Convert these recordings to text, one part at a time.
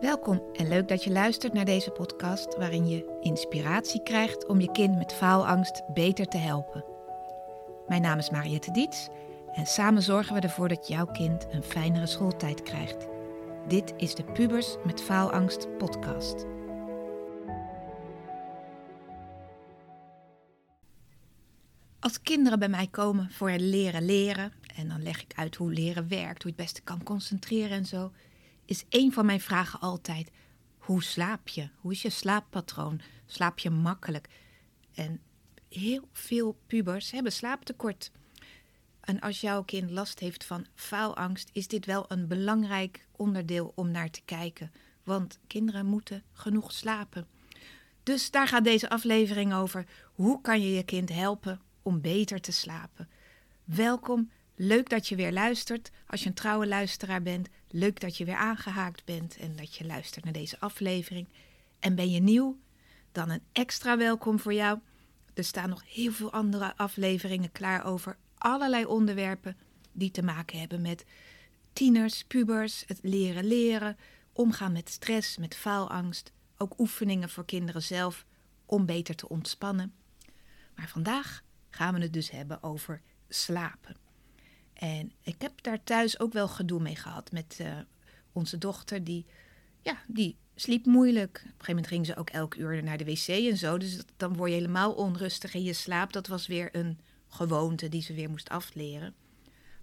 Welkom en leuk dat je luistert naar deze podcast waarin je inspiratie krijgt om je kind met faalangst beter te helpen. Mijn naam is Mariette Diets en samen zorgen we ervoor dat jouw kind een fijnere schooltijd krijgt. Dit is de Pubers met Faalangst podcast. Als kinderen bij mij komen voor leren leren, en dan leg ik uit hoe leren werkt, hoe je het beste kan concentreren en zo, is een van mijn vragen altijd: hoe slaap je? Hoe is je slaappatroon? Slaap je makkelijk? En heel veel pubers hebben slaaptekort. En als jouw kind last heeft van faalangst, is dit wel een belangrijk onderdeel om naar te kijken. Want kinderen moeten genoeg slapen. Dus daar gaat deze aflevering over. Hoe kan je je kind helpen om beter te slapen? Welkom Leuk dat je weer luistert. Als je een trouwe luisteraar bent, leuk dat je weer aangehaakt bent en dat je luistert naar deze aflevering. En ben je nieuw, dan een extra welkom voor jou. Er staan nog heel veel andere afleveringen klaar over allerlei onderwerpen die te maken hebben met tieners, pubers, het leren leren, omgaan met stress, met faalangst, ook oefeningen voor kinderen zelf om beter te ontspannen. Maar vandaag gaan we het dus hebben over slapen. En ik heb daar thuis ook wel gedoe mee gehad met uh, onze dochter. Die, ja, die sliep moeilijk. Op een gegeven moment ging ze ook elk uur naar de wc en zo. Dus dan word je helemaal onrustig in je slaap. Dat was weer een gewoonte die ze weer moest afleren.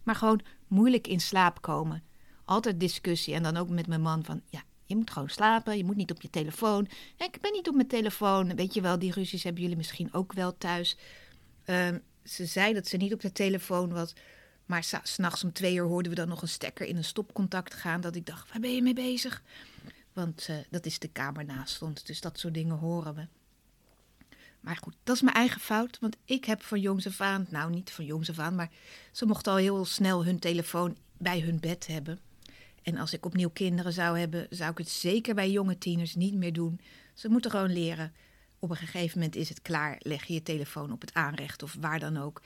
Maar gewoon moeilijk in slaap komen. Altijd discussie. En dan ook met mijn man van, ja, je moet gewoon slapen. Je moet niet op je telefoon. Ik ben niet op mijn telefoon. Weet je wel, die ruzies hebben jullie misschien ook wel thuis. Uh, ze zei dat ze niet op de telefoon was. Maar s'nachts om twee uur hoorden we dan nog een stekker in een stopcontact gaan. Dat ik dacht, waar ben je mee bezig? Want uh, dat is de kamer naast ons. Dus dat soort dingen horen we. Maar goed, dat is mijn eigen fout. Want ik heb van jongs af aan, nou niet van jongs af aan, maar ze mochten al heel snel hun telefoon bij hun bed hebben. En als ik opnieuw kinderen zou hebben, zou ik het zeker bij jonge tieners niet meer doen. Ze moeten gewoon leren. Op een gegeven moment is het klaar. Leg je je telefoon op het aanrecht of waar dan ook.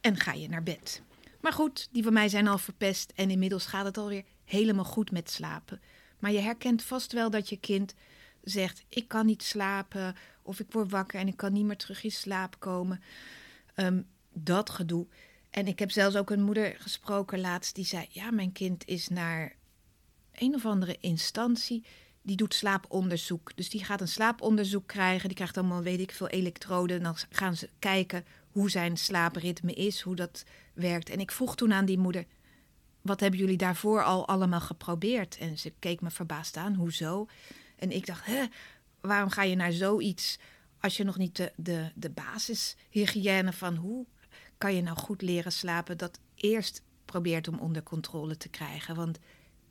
En ga je naar bed. Maar goed, die van mij zijn al verpest en inmiddels gaat het alweer helemaal goed met slapen. Maar je herkent vast wel dat je kind zegt: Ik kan niet slapen, of ik word wakker en ik kan niet meer terug in slaap komen. Ehm, dat gedoe. En ik heb zelfs ook een moeder gesproken laatst die zei: Ja, mijn kind is naar een of andere instantie. Die doet slaaponderzoek. Dus die gaat een slaaponderzoek krijgen. Die krijgt allemaal, weet ik veel, elektroden. En dan gaan ze kijken hoe zijn slaapritme is, hoe dat werkt. En ik vroeg toen aan die moeder: Wat hebben jullie daarvoor al allemaal geprobeerd? En ze keek me verbaasd aan: Hoezo? En ik dacht: Hè, waarom ga je naar zoiets als je nog niet de, de, de basishygiëne van hoe kan je nou goed leren slapen, dat eerst probeert om onder controle te krijgen? Want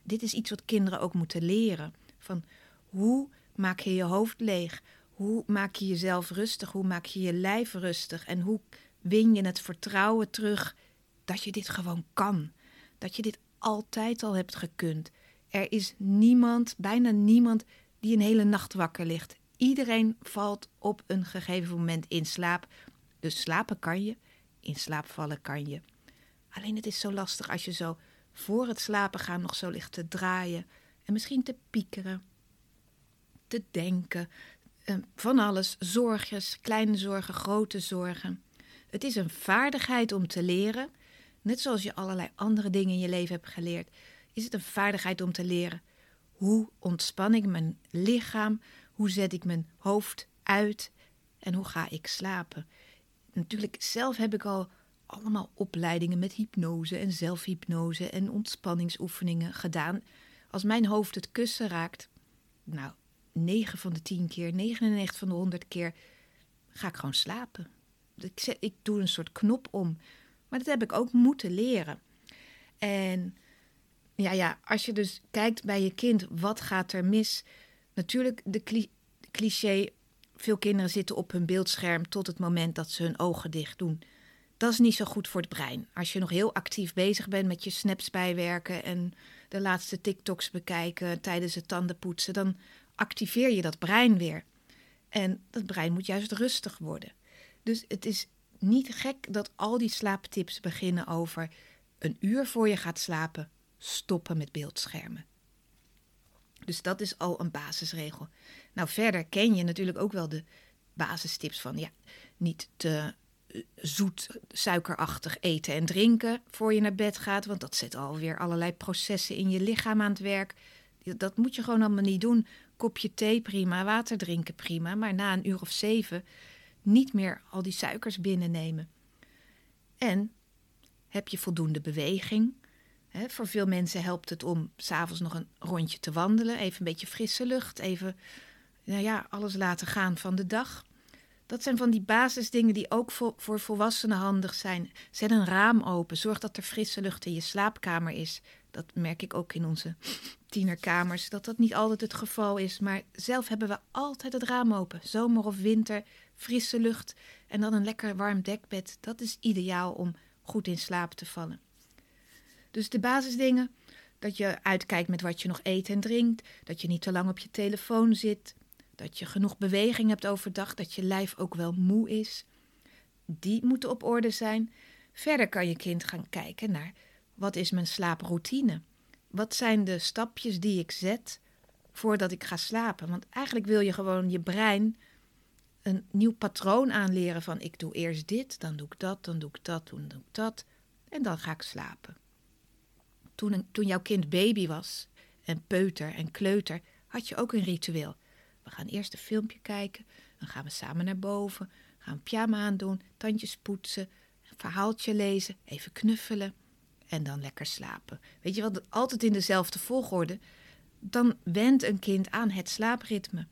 dit is iets wat kinderen ook moeten leren. Van hoe maak je je hoofd leeg? Hoe maak je jezelf rustig? Hoe maak je je lijf rustig? En hoe win je het vertrouwen terug dat je dit gewoon kan? Dat je dit altijd al hebt gekund. Er is niemand, bijna niemand, die een hele nacht wakker ligt. Iedereen valt op een gegeven moment in slaap. Dus slapen kan je, in slaap vallen kan je. Alleen het is zo lastig als je zo voor het slapen gaan nog zo ligt te draaien en misschien te piekeren, te denken, van alles, zorgjes, kleine zorgen, grote zorgen. Het is een vaardigheid om te leren. Net zoals je allerlei andere dingen in je leven hebt geleerd, is het een vaardigheid om te leren. Hoe ontspan ik mijn lichaam? Hoe zet ik mijn hoofd uit? En hoe ga ik slapen? Natuurlijk, zelf heb ik al allemaal opleidingen met hypnose en zelfhypnose en ontspanningsoefeningen gedaan. Als mijn hoofd het kussen raakt, nou, 9 van de 10 keer, 99 van de 100 keer ga ik gewoon slapen. Ik, ik doe een soort knop om. Maar dat heb ik ook moeten leren. En ja, ja, als je dus kijkt bij je kind, wat gaat er mis? Natuurlijk, de cliché, veel kinderen zitten op hun beeldscherm tot het moment dat ze hun ogen dicht doen. Dat is niet zo goed voor het brein. Als je nog heel actief bezig bent met je snaps bijwerken en de laatste TikToks bekijken tijdens het tandenpoetsen, dan activeer je dat brein weer. En dat brein moet juist rustig worden. Dus het is niet gek dat al die slaaptips beginnen over een uur voor je gaat slapen, stoppen met beeldschermen. Dus dat is al een basisregel. Nou, verder ken je natuurlijk ook wel de basistips van ja, niet te eh, zoet, suikerachtig eten en drinken voor je naar bed gaat. Want dat zet alweer allerlei processen in je lichaam aan het werk. Dat moet je gewoon allemaal niet doen. Kopje thee prima, water drinken prima. Maar na een uur of zeven niet meer al die suikers binnennemen. En heb je voldoende beweging? voor veel mensen helpt het om s'avonds nog een rondje te wandelen. Even een beetje frisse lucht. Even nou ja, alles laten gaan van de dag. Dat zijn van die basisdingen die ook voor, voor volwassenen handig zijn. Zet een raam open. Zorg dat er frisse lucht in je slaapkamer is. Dat merk ik ook in onze tienerkamers. Dat dat niet altijd het geval is. Maar zelf hebben we altijd het raam open. Zomer of winter, frisse lucht. En dan een lekker warm dekbed. Dat is ideaal om goed in slaap te vallen. Dus de basisdingen. Dat je uitkijkt met wat je nog eet en drinkt. Dat je niet te lang op je telefoon zit. Dat je genoeg beweging hebt overdag. Dat je lijf ook wel moe is. Die moeten op orde zijn. Verder kan je kind gaan kijken naar wat is mijn slaaproutine? Wat zijn de stapjes die ik zet voordat ik ga slapen? Want eigenlijk wil je gewoon je brein een nieuw patroon aanleren van ik doe eerst dit, dan doe ik dat, dan doe ik dat, dan doe ik dat en dan ga ik slapen. Toen, toen jouw kind baby was en peuter en kleuter, had je ook een ritueel. We gaan eerst een filmpje kijken, dan gaan we samen naar boven, gaan een pyjama aandoen, tandjes poetsen, een verhaaltje lezen, even knuffelen en dan lekker slapen. Weet je wat, altijd in dezelfde volgorde. Dan wendt een kind aan het slaapritme.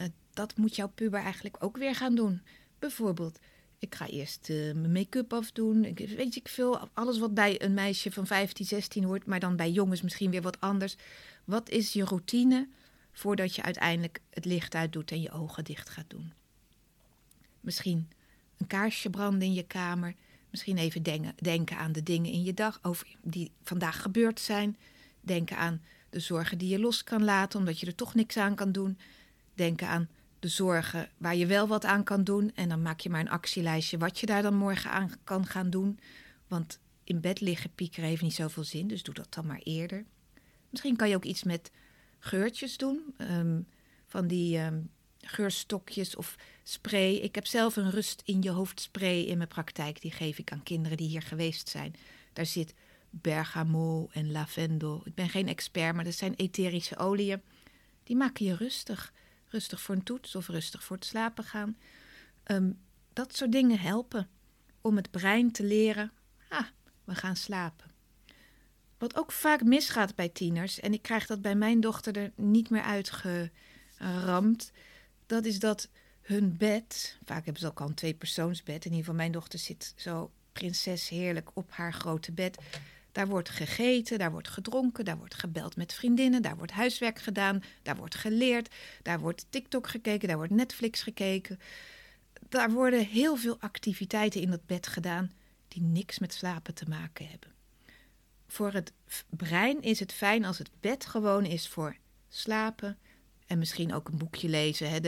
Uh, dat moet jouw puber eigenlijk ook weer gaan doen. Bijvoorbeeld, ik ga eerst uh, mijn make-up afdoen. Ik, weet ik veel, alles wat bij een meisje van 15, 16 hoort, maar dan bij jongens misschien weer wat anders. Wat is je routine voordat je uiteindelijk het licht uitdoet en je ogen dicht gaat doen? Misschien een kaarsje branden in je kamer. Misschien even denken, denken aan de dingen in je dag over die vandaag gebeurd zijn. Denken aan de zorgen die je los kan laten omdat je er toch niks aan kan doen. Denken aan de zorgen waar je wel wat aan kan doen. En dan maak je maar een actielijstje wat je daar dan morgen aan kan gaan doen. Want in bed liggen piekeren heeft niet zoveel zin, dus doe dat dan maar eerder. Misschien kan je ook iets met geurtjes doen. Ehm, van die ehm, geurstokjes of spray. Ik heb zelf een rust in je hoofd spray in mijn praktijk. Die geef ik aan kinderen die hier geweest zijn. Daar zit bergamo en lavendel. Ik ben geen expert, maar dat zijn etherische oliën. Die maken je rustig. Rustig voor een toets of rustig voor het slapen gaan. Ehm, dat soort dingen helpen om het brein te leren. Ah, we gaan slapen. Wat ook vaak misgaat bij tieners, en ik krijg dat bij mijn dochter er niet meer uitgeramd, dat is dat hun bed, vaak hebben ze ook al een tweepersoonsbed, in ieder geval mijn dochter zit zo prinses heerlijk op haar grote bed. Daar wordt gegeten, daar wordt gedronken, daar wordt gebeld met vriendinnen, daar wordt huiswerk gedaan, daar wordt geleerd, daar wordt TikTok gekeken, daar wordt Netflix gekeken. Daar worden heel veel activiteiten in dat bed gedaan die niks met slapen te maken hebben. Voor het brein is het fijn als het bed gewoon is voor slapen en misschien ook een boekje lezen. Hè,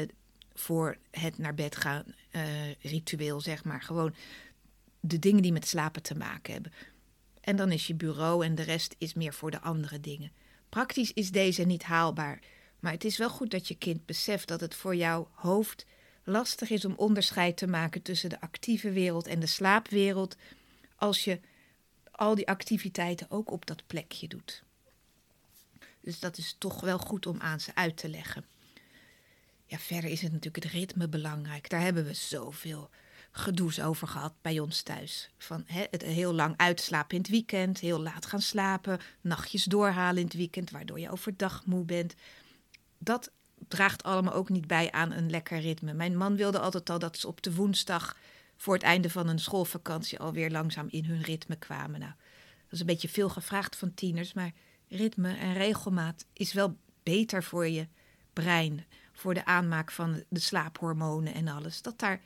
voor het naar bed gaan uh, ritueel, zeg maar. Gewoon de dingen die met slapen te maken hebben. En dan is je bureau en de rest is meer voor de andere dingen. Praktisch is deze niet haalbaar. Maar het is wel goed dat je kind beseft dat het voor jouw hoofd lastig is om onderscheid te maken tussen de actieve wereld en de slaapwereld. Als je al die activiteiten ook op dat plekje doet. Dus dat is toch wel goed om aan ze uit te leggen. Ja, verder is het natuurlijk het ritme belangrijk. Daar hebben we zoveel gedoes over gehad bij ons thuis. Van hè, het heel lang uitslapen in het weekend, heel laat gaan slapen, nachtjes doorhalen in het weekend, waardoor je overdag moe bent. Dat draagt allemaal ook niet bij aan een lekker ritme. Mijn man wilde altijd al dat ze op de woensdag voor het einde van een schoolvakantie alweer langzaam in hun ritme kwamen. Nou, dat is een beetje veel gevraagd van tieners, maar ritme en regelmaat is wel beter voor je brein, voor de aanmaak van de slaaphormonen en alles. Dat daar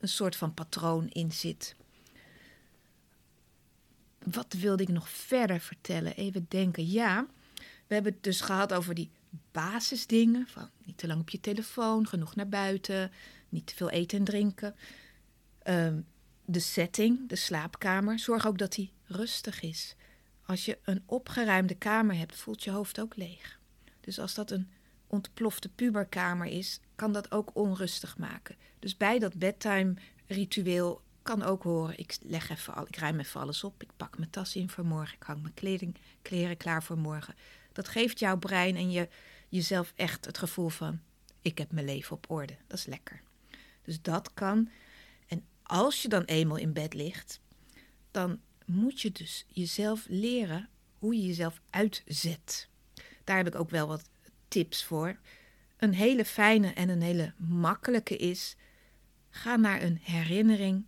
een soort van patroon in zit. Wat wilde ik nog verder vertellen? Even denken. Ja, we hebben het dus gehad over die basisdingen. Van niet te lang op je telefoon, genoeg naar buiten, niet te veel eten en drinken. Ehm, de setting, de slaapkamer. Zorg ook dat die rustig is. Als je een opgeruimde kamer hebt, voelt je hoofd ook leeg. Dus als dat een ontplofte puberkamer is, kan dat ook onrustig maken. Dus bij dat bedtime ritueel kan ook horen, ik leg even al, ik ruim even alles op, ik pak mijn tas in voor morgen, ik hang mijn kleding, kleren klaar voor morgen. Dat geeft jouw brein en je, jezelf echt het gevoel van, ik heb mijn leven op orde. Dat is lekker. Dus dat kan. Als je dan eenmaal in bed ligt, dan moet je dus jezelf leren hoe je jezelf uitzet. Daar heb ik ook wel wat tips voor. Een hele fijne en een hele makkelijke is: ga naar een herinnering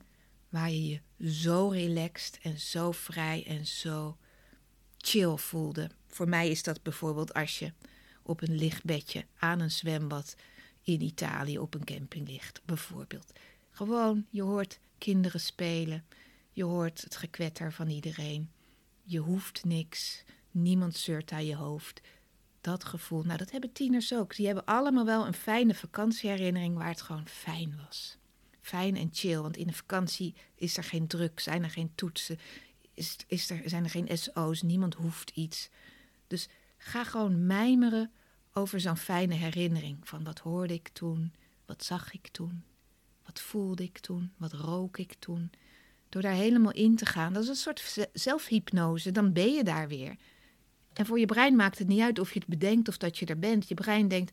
waar je je zo relaxed en zo vrij en zo chill voelde. Voor mij is dat bijvoorbeeld als je op een lichtbedje aan een zwembad in Italië op een camping ligt, bijvoorbeeld. Gewoon, je hoort kinderen spelen, je hoort het gekwetter van iedereen. Je hoeft niks, niemand zeurt aan je hoofd. Dat gevoel, nou dat hebben tieners ook. Die hebben allemaal wel een fijne vakantieherinnering waar het gewoon fijn was. Fijn en chill, want in een vakantie is er geen druk, zijn er geen toetsen, is, is er, zijn er geen SO's, niemand hoeft iets. Dus ga gewoon mijmeren over zo'n fijne herinnering van wat hoorde ik toen, wat zag ik toen, wat voelde ik toen, wat rook ik toen. Door daar helemaal in te gaan, dat is een soort zelfhypnose, dan ben je daar weer. En voor je brein maakt het niet uit of je het bedenkt of dat je er bent. Je brein denkt,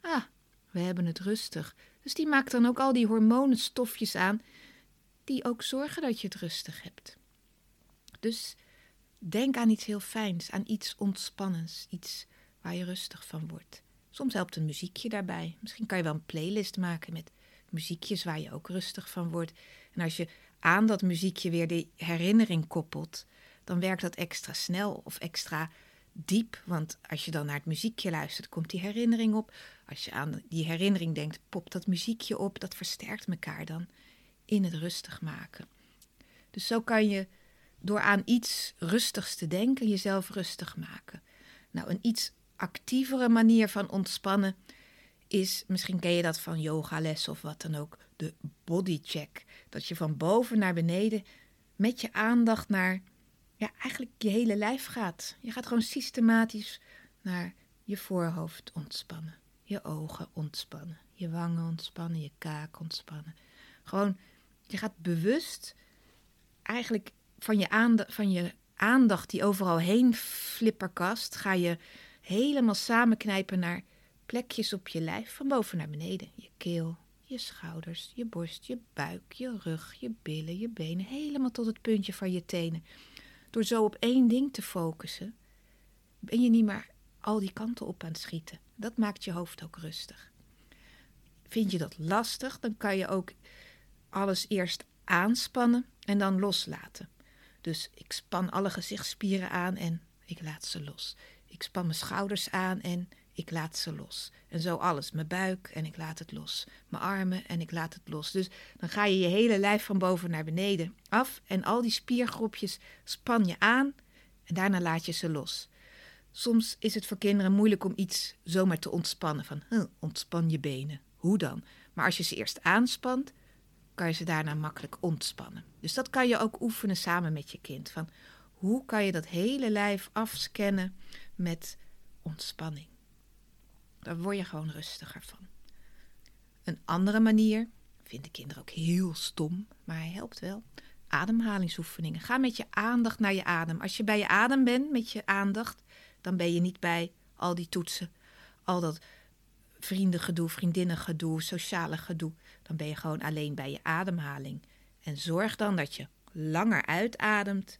ah, we hebben het rustig. Dus die maakt dan ook al die hormonenstofjes aan die ook zorgen dat je het rustig hebt. Dus denk aan iets heel fijns, aan iets ontspannends, iets waar je rustig van wordt. Soms helpt een muziekje daarbij. Misschien kan je wel een playlist maken met muziekjes waar je ook rustig van wordt. En als je aan dat muziekje weer de herinnering koppelt, dan werkt dat extra snel of extra diep. Want als je dan naar het muziekje luistert, komt die herinnering op. Als je aan die herinnering denkt, popt dat muziekje op. Dat versterkt elkaar dan in het rustig maken. Dus zo kan je door aan iets rustigs te denken, jezelf rustig maken. Nou, een iets actievere manier van ontspannen is, misschien ken je dat van yogales of wat dan ook, de body check. Dat je van boven naar beneden met je aandacht naar ja, eigenlijk je hele lijf gaat. Je gaat gewoon systematisch naar je voorhoofd ontspannen, je ogen ontspannen, je wangen ontspannen, je kaak ontspannen. Gewoon, je gaat bewust eigenlijk van je, aandacht, van je aandacht die overal heen flipperkast, ga je helemaal samenknijpen naar plekjes op je lijf, van boven naar beneden. Je keel, je schouders, je borst, je buik, je rug, je billen, je benen, helemaal tot het puntje van je tenen. Door zo op één ding te focussen, ben je niet meer al die kanten op aan het schieten. Dat maakt je hoofd ook rustig. Vind je dat lastig, dan kan je ook alles eerst aanspannen en dan loslaten. Dus ik span alle gezichtsspieren aan en ik laat ze los. Ik span mijn schouders aan en ik laat ze los. En zo alles. Mijn buik en ik laat het los. Mijn armen en ik laat het los. Dus dan ga je je hele lijf van boven naar beneden af. En al die spiergroepjes span je aan en daarna laat je ze los. Soms is het voor kinderen moeilijk om iets zomaar te ontspannen. Van ontspan je benen. Hoe dan? Maar als je ze eerst aanspant, kan je ze daarna makkelijk ontspannen. Dus dat kan je ook oefenen samen met je kind. Van hoe kan je dat hele lijf afscannen met ontspanning? Daar word je gewoon rustiger van. Een andere manier, vinden kinderen ook heel stom, maar hij helpt wel. Ademhalingsoefeningen. Ga met je aandacht naar je adem. Als je bij je adem bent met je aandacht, dan ben je niet bij al die toetsen, al dat vriendengedoe, vriendinnengedoe, sociale gedoe. Dan ben je gewoon alleen bij je ademhaling. En zorg dan dat je langer uitademt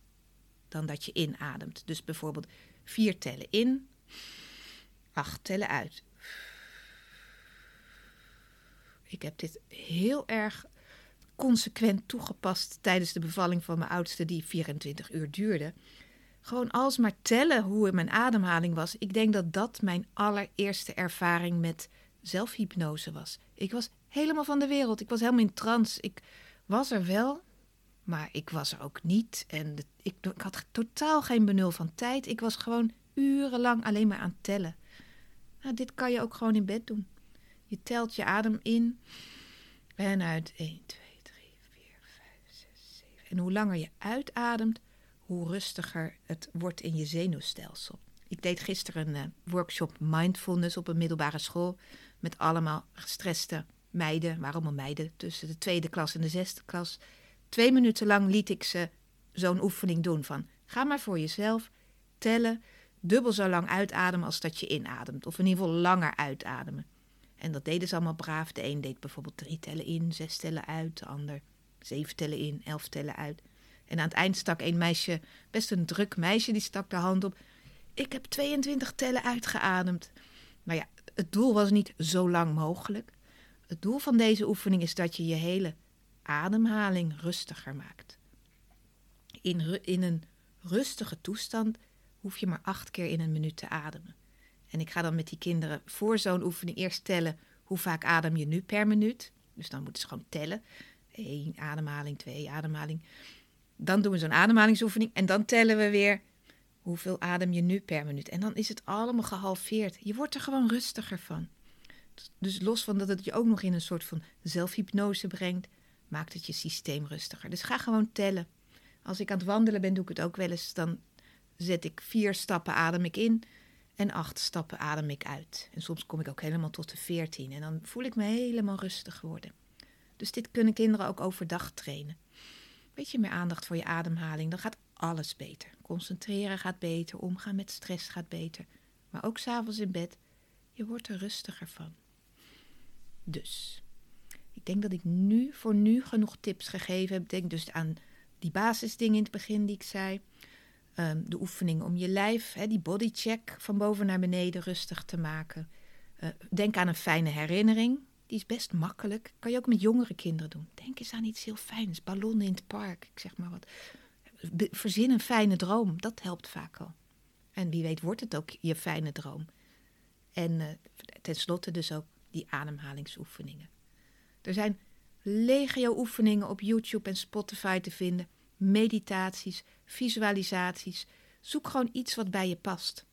dan dat je inademt. Dus bijvoorbeeld vier tellen in, acht tellen uit. Ik heb dit heel erg consequent toegepast tijdens de bevalling van mijn oudste, die 24 uur duurde. Gewoon alsmaar tellen hoe mijn ademhaling was. Ik denk dat dat mijn allereerste ervaring met zelfhypnose was. Ik was helemaal van de wereld. Ik was helemaal in trance. Ik was er wel, maar ik was er ook niet. En ik, ik had totaal geen benul van tijd. Ik was gewoon urenlang alleen maar aan tellen. Nou, dit kan je ook gewoon in bed doen. Je telt je adem in en uit 1, 2, 3, 4, 5, 6, 7. En hoe langer je uitademt, hoe rustiger het wordt in je zenuwstelsel. Ik deed gisteren een uh, workshop mindfulness op een middelbare school met allemaal gestreste meiden, maar allemaal meiden tussen de tweede klas en de zesde klas. Twee minuten lang liet ik ze zo'n oefening doen van ga maar voor jezelf tellen, dubbel zo lang uitademen als dat je inademt. Of in ieder geval langer uitademen. En dat deden ze allemaal braaf. De een deed bijvoorbeeld drie tellen in, zes tellen uit. De ander zeven tellen in, elf tellen uit. En aan het eind stak een meisje, best een druk meisje, die stak de hand op. Ik heb 22 tellen uitgeademd. Maar ja, het doel was niet zo lang mogelijk. Het doel van deze oefening is dat je je hele ademhaling rustiger maakt. In, in een rustige toestand hoef je maar acht keer in een minuut te ademen. En ik ga dan met die kinderen voor zo'n oefening eerst tellen hoe vaak adem je nu per minuut. Dus dan moeten ze gewoon tellen. Eén ademhaling, twee ademhaling. Dan doen we zo'n ademhalingsoefening en dan tellen we weer hoeveel adem je nu per minuut. En dan is het allemaal gehalveerd. Je wordt er gewoon rustiger van. Dus los van dat het je ook nog in een soort van zelfhypnose brengt, maakt het je systeem rustiger. Dus ga gewoon tellen. Als ik aan het wandelen ben, doe ik het ook wel eens. Dan zet ik vier stappen adem ik in en acht stappen adem ik uit. En soms kom ik ook helemaal tot de veertien en dan voel ik me helemaal rustig worden. Dus dit kunnen kinderen ook overdag trainen. Beetje meer aandacht voor je ademhaling, dan gaat alles beter. Concentreren gaat beter, omgaan met stress gaat beter. Maar ook s'avonds in bed, je wordt er rustiger van. Dus, ik denk dat ik nu voor nu genoeg tips gegeven heb. Denk dus aan die basisdingen in het begin die ik zei. Ehm, de oefening om je lijf, hè, die bodycheck van boven naar beneden rustig te maken. Uh, denk aan een fijne herinnering. Die is best makkelijk. Kan je ook met jongere kinderen doen. Denk eens aan iets heel fijns. Ballonnen in het park, ik zeg maar wat. Verzin een fijne droom. Dat helpt vaak al. En wie weet wordt het ook je fijne droom. En uh, tenslotte dus ook die ademhalingsoefeningen. Er zijn legio oefeningen op YouTube en Spotify te vinden meditaties, visualisaties. Zoek gewoon iets wat bij je past.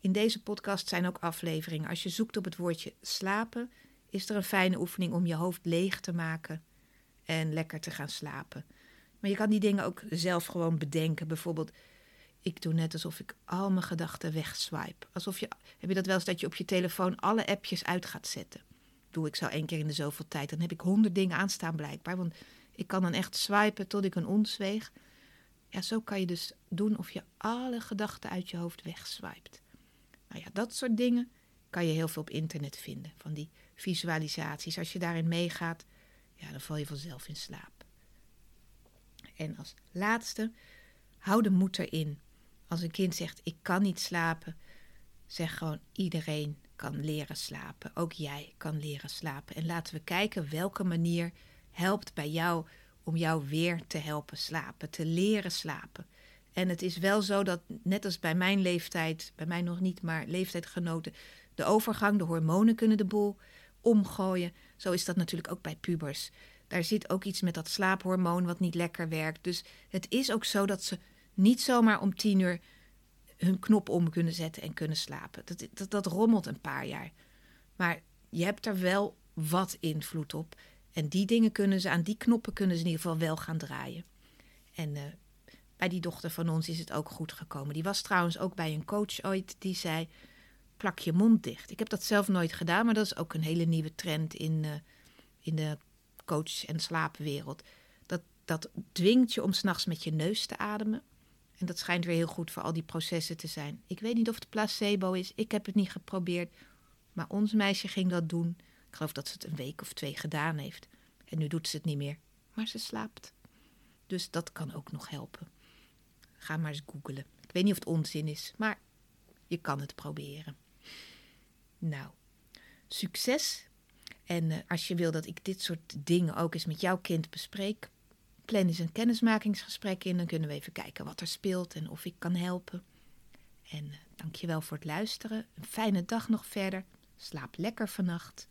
In deze podcast zijn ook afleveringen. Als je zoekt op het woordje slapen, is er een fijne oefening om je hoofd leeg te maken en lekker te gaan slapen. Maar je kan die dingen ook zelf gewoon bedenken. Bijvoorbeeld, ik doe net alsof ik al mijn gedachten wegswipe. Alsof je, heb je dat wel eens dat je op je telefoon alle appjes uit gaat zetten? Doe ik zo één keer in de zoveel tijd. Dan heb ik honderd dingen aanstaan blijkbaar. Want ik kan dan echt swipen tot ik een ons weeg. Ja, zo kan je dus doen of je alle gedachten uit je hoofd wegswipt. Nou ja, dat soort dingen kan je heel veel op internet vinden. Van die visualisaties. Als je daarin meegaat, ja, dan val je vanzelf in slaap. En als laatste, hou de moed erin. Als een kind zegt, ik kan niet slapen, zeg gewoon, iedereen kan leren slapen. Ook jij kan leren slapen. En laten we kijken welke manier helpt bij jou om jou weer te helpen slapen, te leren slapen. En het is wel zo dat, net als bij mijn leeftijd, bij mij nog niet, maar leeftijdgenoten, de overgang, de hormonen kunnen de boel omgooien. Zo is dat natuurlijk ook bij pubers. Daar zit ook iets met dat slaaphormoon wat niet lekker werkt. Dus het is ook zo dat ze niet zomaar om tien uur hun knop om kunnen zetten en kunnen slapen. Dat, dat, dat rommelt een paar jaar. Maar je hebt er wel wat invloed op. En die dingen kunnen ze, aan die knoppen kunnen ze in ieder geval wel gaan draaien. En uh, bij die dochter van ons is het ook goed gekomen. Die was trouwens ook bij een coach ooit die zei: plak je mond dicht. Ik heb dat zelf nooit gedaan, maar dat is ook een hele nieuwe trend in, uh, in de coach- en slaapwereld. Dat, dat dwingt je om s'nachts met je neus te ademen. En dat schijnt weer heel goed voor al die processen te zijn. Ik weet niet of het placebo is. Ik heb het niet geprobeerd. Maar ons meisje ging dat doen. Ik geloof dat ze het een week of twee gedaan heeft. En nu doet ze het niet meer. Maar ze slaapt. Dus dat kan ook nog helpen. Ga maar eens googelen. Ik weet niet of het onzin is, maar je kan het proberen. Nou, succes. En uh, als je wil dat ik dit soort dingen ook eens met jouw kind bespreek, plan eens een kennismakingsgesprek in. Dan kunnen we even kijken wat er speelt en of ik kan helpen. En uh, dank je wel voor het luisteren. Een fijne dag nog verder. Slaap lekker vannacht.